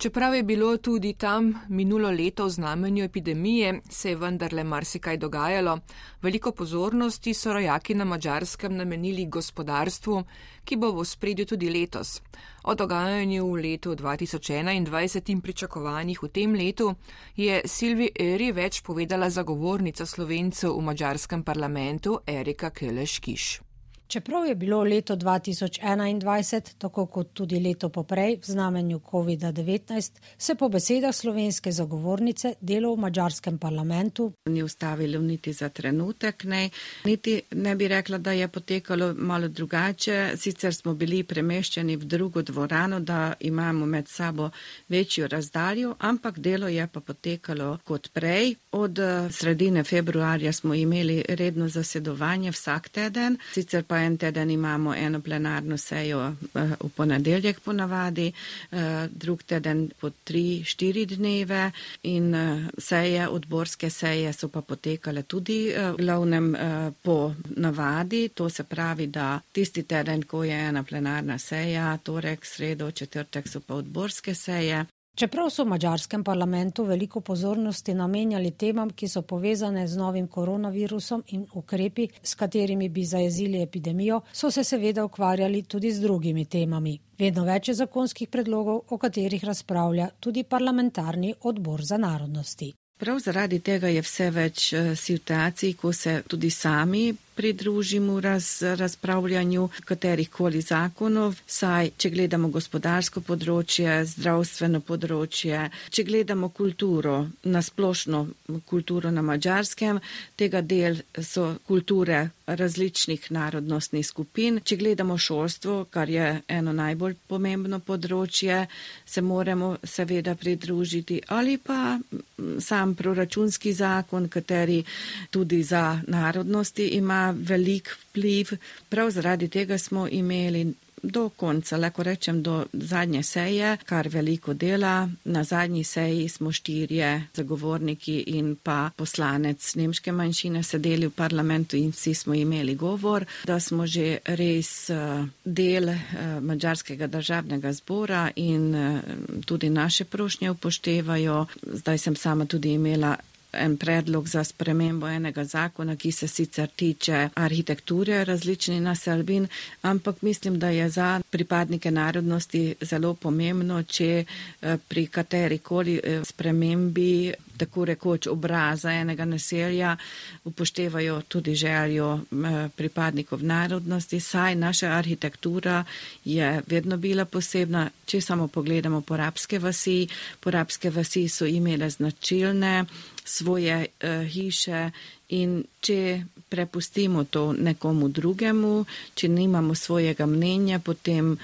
Čeprav je bilo tudi tam minulo leto v znamenju epidemije, se je vendarle marsikaj dogajalo. Veliko pozornosti so rojaki na mačarskem namenili gospodarstvu, ki bo v spredju tudi letos. O dogajanju v letu 2021 in pričakovanjih v tem letu je Silvi Eri več povedala zagovornica slovencev v mačarskem parlamentu Erika Keleškiš. Čeprav je bilo leto 2021, tako kot tudi leto poprej, v znamenju COVID-19, se po besedah slovenske zagovornice delo v mađarskem parlamentu ni ustavilo niti za trenutek, ne. niti ne bi rekla, da je potekalo malo drugače. Sicer smo bili premeščeni v drugo dvorano, da imamo med sabo večjo razdaljo, ampak delo je pa potekalo kot prej. Od eh, sredine februarja smo imeli redno zasedovanje vsak teden, sicer pa en teden imamo eno plenarno sejo eh, v ponedeljek ponavadi, eh, drug teden po tri, štiri dneve in eh, seje, odborske seje so pa potekale tudi v glavnem po navadi. To se pravi, da tisti teden, ko je ena plenarna seja, torek, sredo, četrtek so pa odborske seje. Čeprav so v mađarskem parlamentu veliko pozornosti namenjali temam, ki so povezane z novim koronavirusom in ukrepi, s katerimi bi zajezili epidemijo, so se seveda ukvarjali tudi z drugimi temami. Vedno več je zakonskih predlogov, o katerih razpravlja tudi parlamentarni odbor za narodnosti. Prav zaradi tega je vse več eh, situacij, ko se tudi sami pridružimo raz, razpravljanju katerih koli zakonov, saj če gledamo gospodarsko področje, zdravstveno področje, če gledamo kulturo, nasplošno kulturo na mačarskem, tega del so kulture različnih narodnostnih skupin. Če gledamo šolstvo, kar je eno najbolj pomembno področje, se moramo seveda pridružiti ali pa sam proračunski zakon, kateri tudi za narodnosti ima velik vpliv. Prav zaradi tega smo imeli do konca, lahko rečem, do zadnje seje, kar veliko dela. Na zadnji seji smo štirje zagovorniki in pa poslanec nemške manjšine sedeli v parlamentu in vsi smo imeli govor, da smo že res eh, del eh, mađarskega državnega zbora in eh, tudi naše prošnje upoštevajo. Zdaj sem sama tudi imela en predlog za spremembo enega zakona, ki se sicer tiče arhitekture različnih naselbin, ampak mislim, da je za pripadnike narodnosti zelo pomembno, če eh, pri katerikoli eh, spremembi tako rekoč obraza enega naselja upoštevajo tudi željo eh, pripadnikov narodnosti, saj naša arhitektura je vedno bila posebna. Če samo pogledamo porabske vasi, porabske vasi so imele značilne svoje uh, hiše in če prepustimo to nekomu drugemu, če nimamo svojega mnenja, potem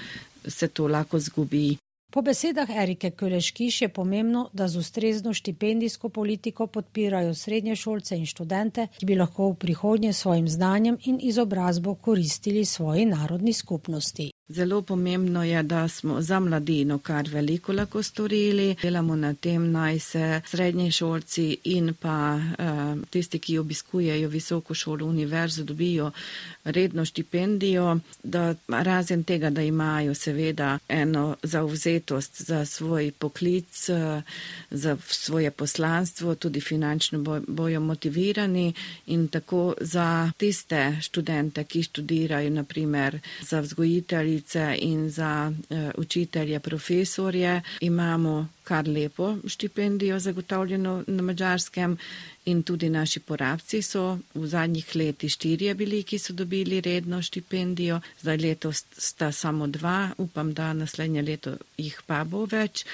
se to lahko zgubi. Po besedah Erike Kuleškiš je pomembno, da z ustrezno štipendijsko politiko podpirajo srednje šolce in študente, ki bi lahko v prihodnje svojim znanjem in izobrazbo koristili svoji narodni skupnosti. Zelo pomembno je, da smo za mladino kar veliko lahko storili. Delamo na tem, naj se srednji šolci in pa uh, tisti, ki obiskujejo visoko šolo, univerzo, dobijo redno štipendijo, da razen tega, da imajo seveda eno zauzetost za svoj poklic, uh, za svoje poslanstvo, tudi finančno bo, bojo motivirani in tako za tiste študente, ki študirajo, naprimer za vzgojitelji, učiteljice in za uh, učitelje, profesorje. Imamo kar lepo štipendijo zagotovljeno na mačarskem in tudi naši porabci so v zadnjih letih štirje bili, ki so dobili redno štipendijo. Zdaj letos sta samo dva, upam, da naslednje leto jih pa bo več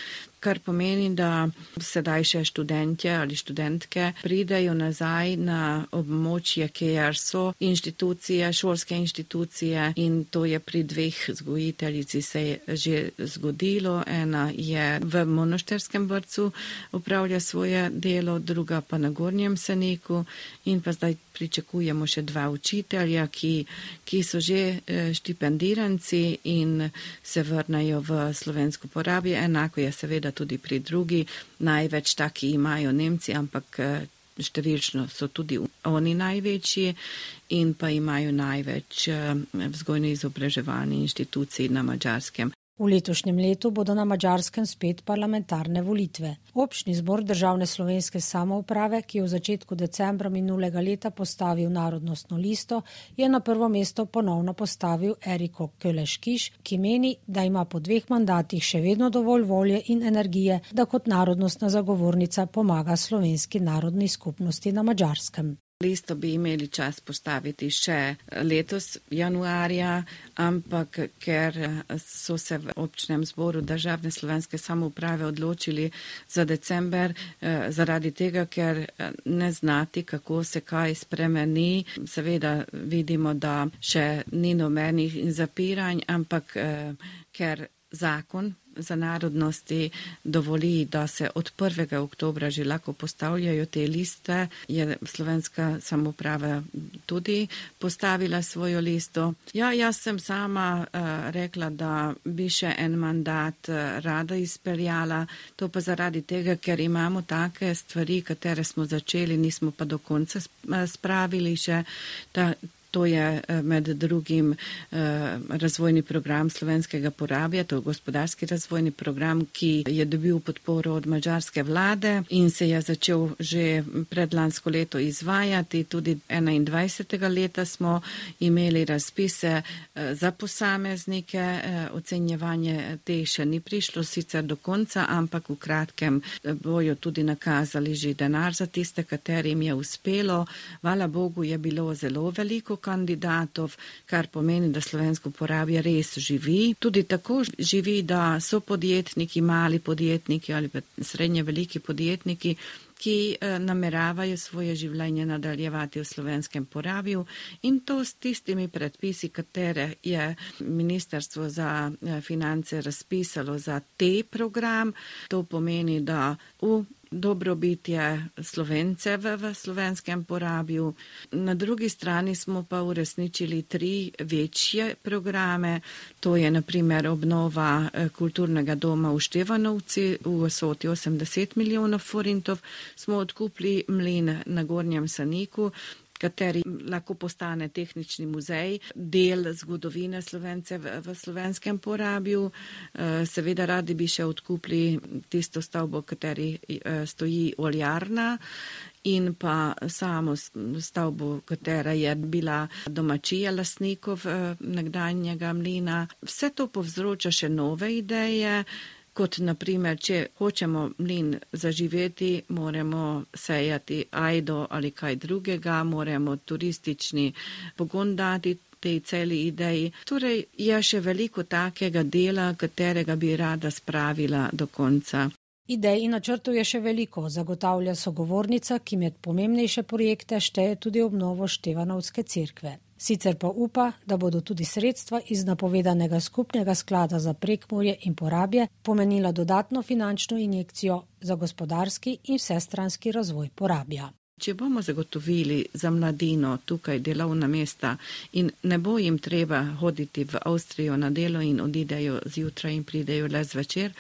kar pomeni, da sedaj še študentje ali študentke pridejo nazaj na območje, kjer so inštitucije, šolske inštitucije in to je pri dveh zgojiteljici se je že zgodilo. Ena je v monošterskem vrtu upravlja svoje delo, druga pa na Gornjem Seniku in pa zdaj pričakujemo še dva učitelja, ki, ki so že eh, štipendiranci in se vrnajo v slovensko porabje. Enako je seveda tudi pri drugi. Največ taki imajo Nemci, ampak eh, številčno so tudi oni največji in pa imajo največ vzgojno izobraževanje inštitucij na mačarskem. V letošnjem letu bodo na Mačarskem spet parlamentarne volitve. Občni zbor državne slovenske samouprave, ki je v začetku decembra minulega leta postavil narodnostno listo, je na prvo mesto ponovno postavil Eriko Köleškiš, ki meni, da ima po dveh mandatih še vedno dovolj volje in energije, da kot narodnostna zagovornica pomaga slovenski narodni skupnosti na Mačarskem. Listo bi imeli čas postaviti še letos januarja, ampak ker so se v občnem zboru državne slovenske samouprave odločili za december, eh, zaradi tega, ker eh, ne znati, kako se kaj spremeni. Seveda vidimo, da še ni nobenih zapiranj, ampak eh, ker zakon za narodnosti dovoli, da se od 1. oktobra že lahko postavljajo te liste, je slovenska samoprava tudi postavila svojo listo. Ja, jaz sem sama uh, rekla, da bi še en mandat uh, rada izpeljala, to pa zaradi tega, ker imamo take stvari, katere smo začeli, nismo pa do konca spravili še. Ta, To je eh, med drugim eh, razvojni program slovenskega porabja, to je gospodarski razvojni program, ki je dobil podporo od mađarske vlade in se je začel že predlansko leto izvajati. Tudi 21. leta smo imeli razpise eh, za posameznike, ocenjevanje te še ni prišlo sicer do konca, ampak v kratkem bojo tudi nakazali že denar za tiste, katerim je uspelo. Hvala Bogu je bilo zelo veliko kandidatov, kar pomeni, da slovensko porabje res živi. Tudi tako živi, da so podjetniki, mali podjetniki ali pa srednje veliki podjetniki, ki eh, nameravajo svoje življenje nadaljevati v slovenskem porabju in to s tistimi predpisi, katere je Ministrstvo za eh, finance razpisalo za te program. To pomeni, da v dobrobitje slovence v, v slovenskem porabju. Na drugi strani smo pa uresničili tri večje programe. To je naprimer obnova eh, kulturnega doma v Števanovci v vsoti 80 milijonov forintov. Smo odkupili mlin na Gornjem Saniku kateri lahko postane tehnični muzej, del zgodovine Slovence v, v slovenskem porabju. Eh, seveda radi bi še odkupli tisto stavbo, kateri eh, stoji oljarna. In pa samo stavbo, katera je bila domačija lasnikov eh, nekdanjega mlina. Vse to povzroča še nove ideje kot naprimer, če hočemo mlin zaživeti, moramo sejati ajdo ali kaj drugega, moramo turistični pogon dati tej celi ideji. Torej je še veliko takega dela, katerega bi rada spravila do konca. Idej in načrtov je še veliko, zagotavlja sogovornica, ki med pomembnejše projekte šteje tudi obnovo Števanovske cerkve. Sicer pa upa, da bodo tudi sredstva iz napovedanega skupnega sklada za prekmorje in porabje pomenila dodatno finančno injekcijo za gospodarski in vsestranski razvoj porabja. Če bomo zagotovili za mladino tukaj delovna mesta in ne bo jim treba hoditi v Avstrijo na delo in odidejo zjutraj in pridejo le zvečer,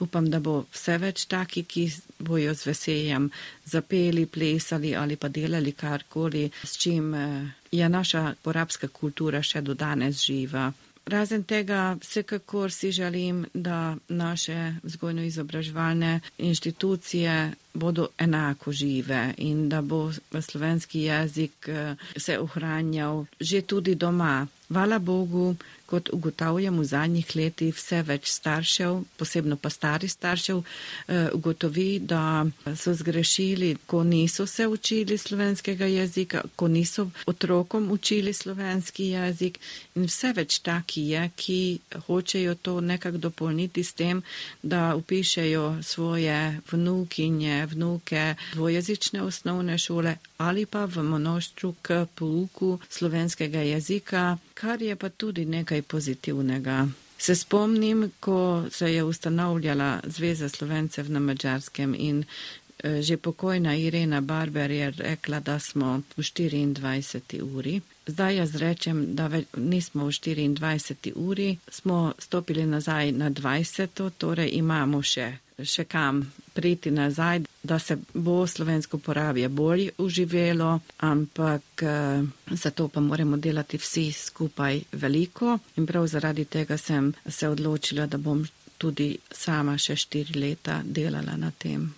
upam, da bo vse več taki, ki bojo z veseljem zapeli, plesali ali pa delali karkoli, s čim eh, je naša porabska kultura še do danes živa. Razen tega, vsekakor si želim, da naše vzgojno-izobraževalne inštitucije bodo enako žive in da bo slovenski jezik eh, se ohranjal že tudi doma. Hvala Bogu, kot ugotavljam v zadnjih letih, vse več staršev, posebno pa stari staršev, eh, ugotovi, da so zgrešili, ko niso se učili slovenskega jezika, ko niso otrokom učili slovenski jezik. In vse več taki je, ki hočejo to nekako dopolniti s tem, da upišejo svoje vnukinje, vnuke dvojezične osnovne šole ali pa v množstvu k pouku slovenskega jezika, kar je pa tudi nekaj pozitivnega. Se spomnim, ko se je ustanovljala Zveza slovencev na mačarskem in eh, že pokojna Irena Barber je rekla, da smo v 24. uri. Zdaj jaz rečem, da nismo v 24. uri, smo stopili nazaj na 20. torej imamo še, še kam priti nazaj, da se bo slovensko porabje bolj uživelo, ampak eh, zato pa moramo delati vsi skupaj veliko in prav zaradi tega sem se odločila, da bom tudi sama še štiri leta delala na tem.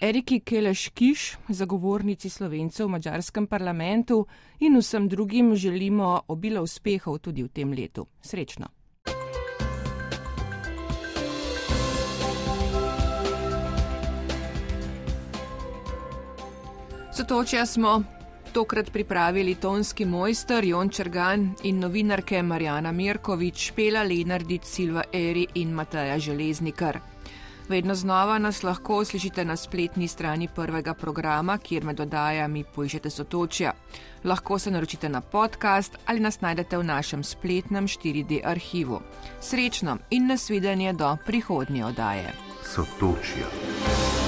Eriki Keleš-Kiš, zagovornici slovencev v mačarskem parlamentu in vsem drugim želimo obilo uspehov tudi v tem letu. Srečno! Sotočja smo tokrat pripravili tonski mojster Jon Črgan in novinarke Marjana Mirkovič, Pela Lenardic, Silva Eri in Mataja Železnikar. Vedno znova nas lahko slišite na spletni strani prvega programa, kjer med oddajami poiščete sotočja. Lahko se naročite na podcast ali nas najdete v našem spletnem 4D arhivu. Srečno in nasvidenje do prihodnje oddaje. Sotočja.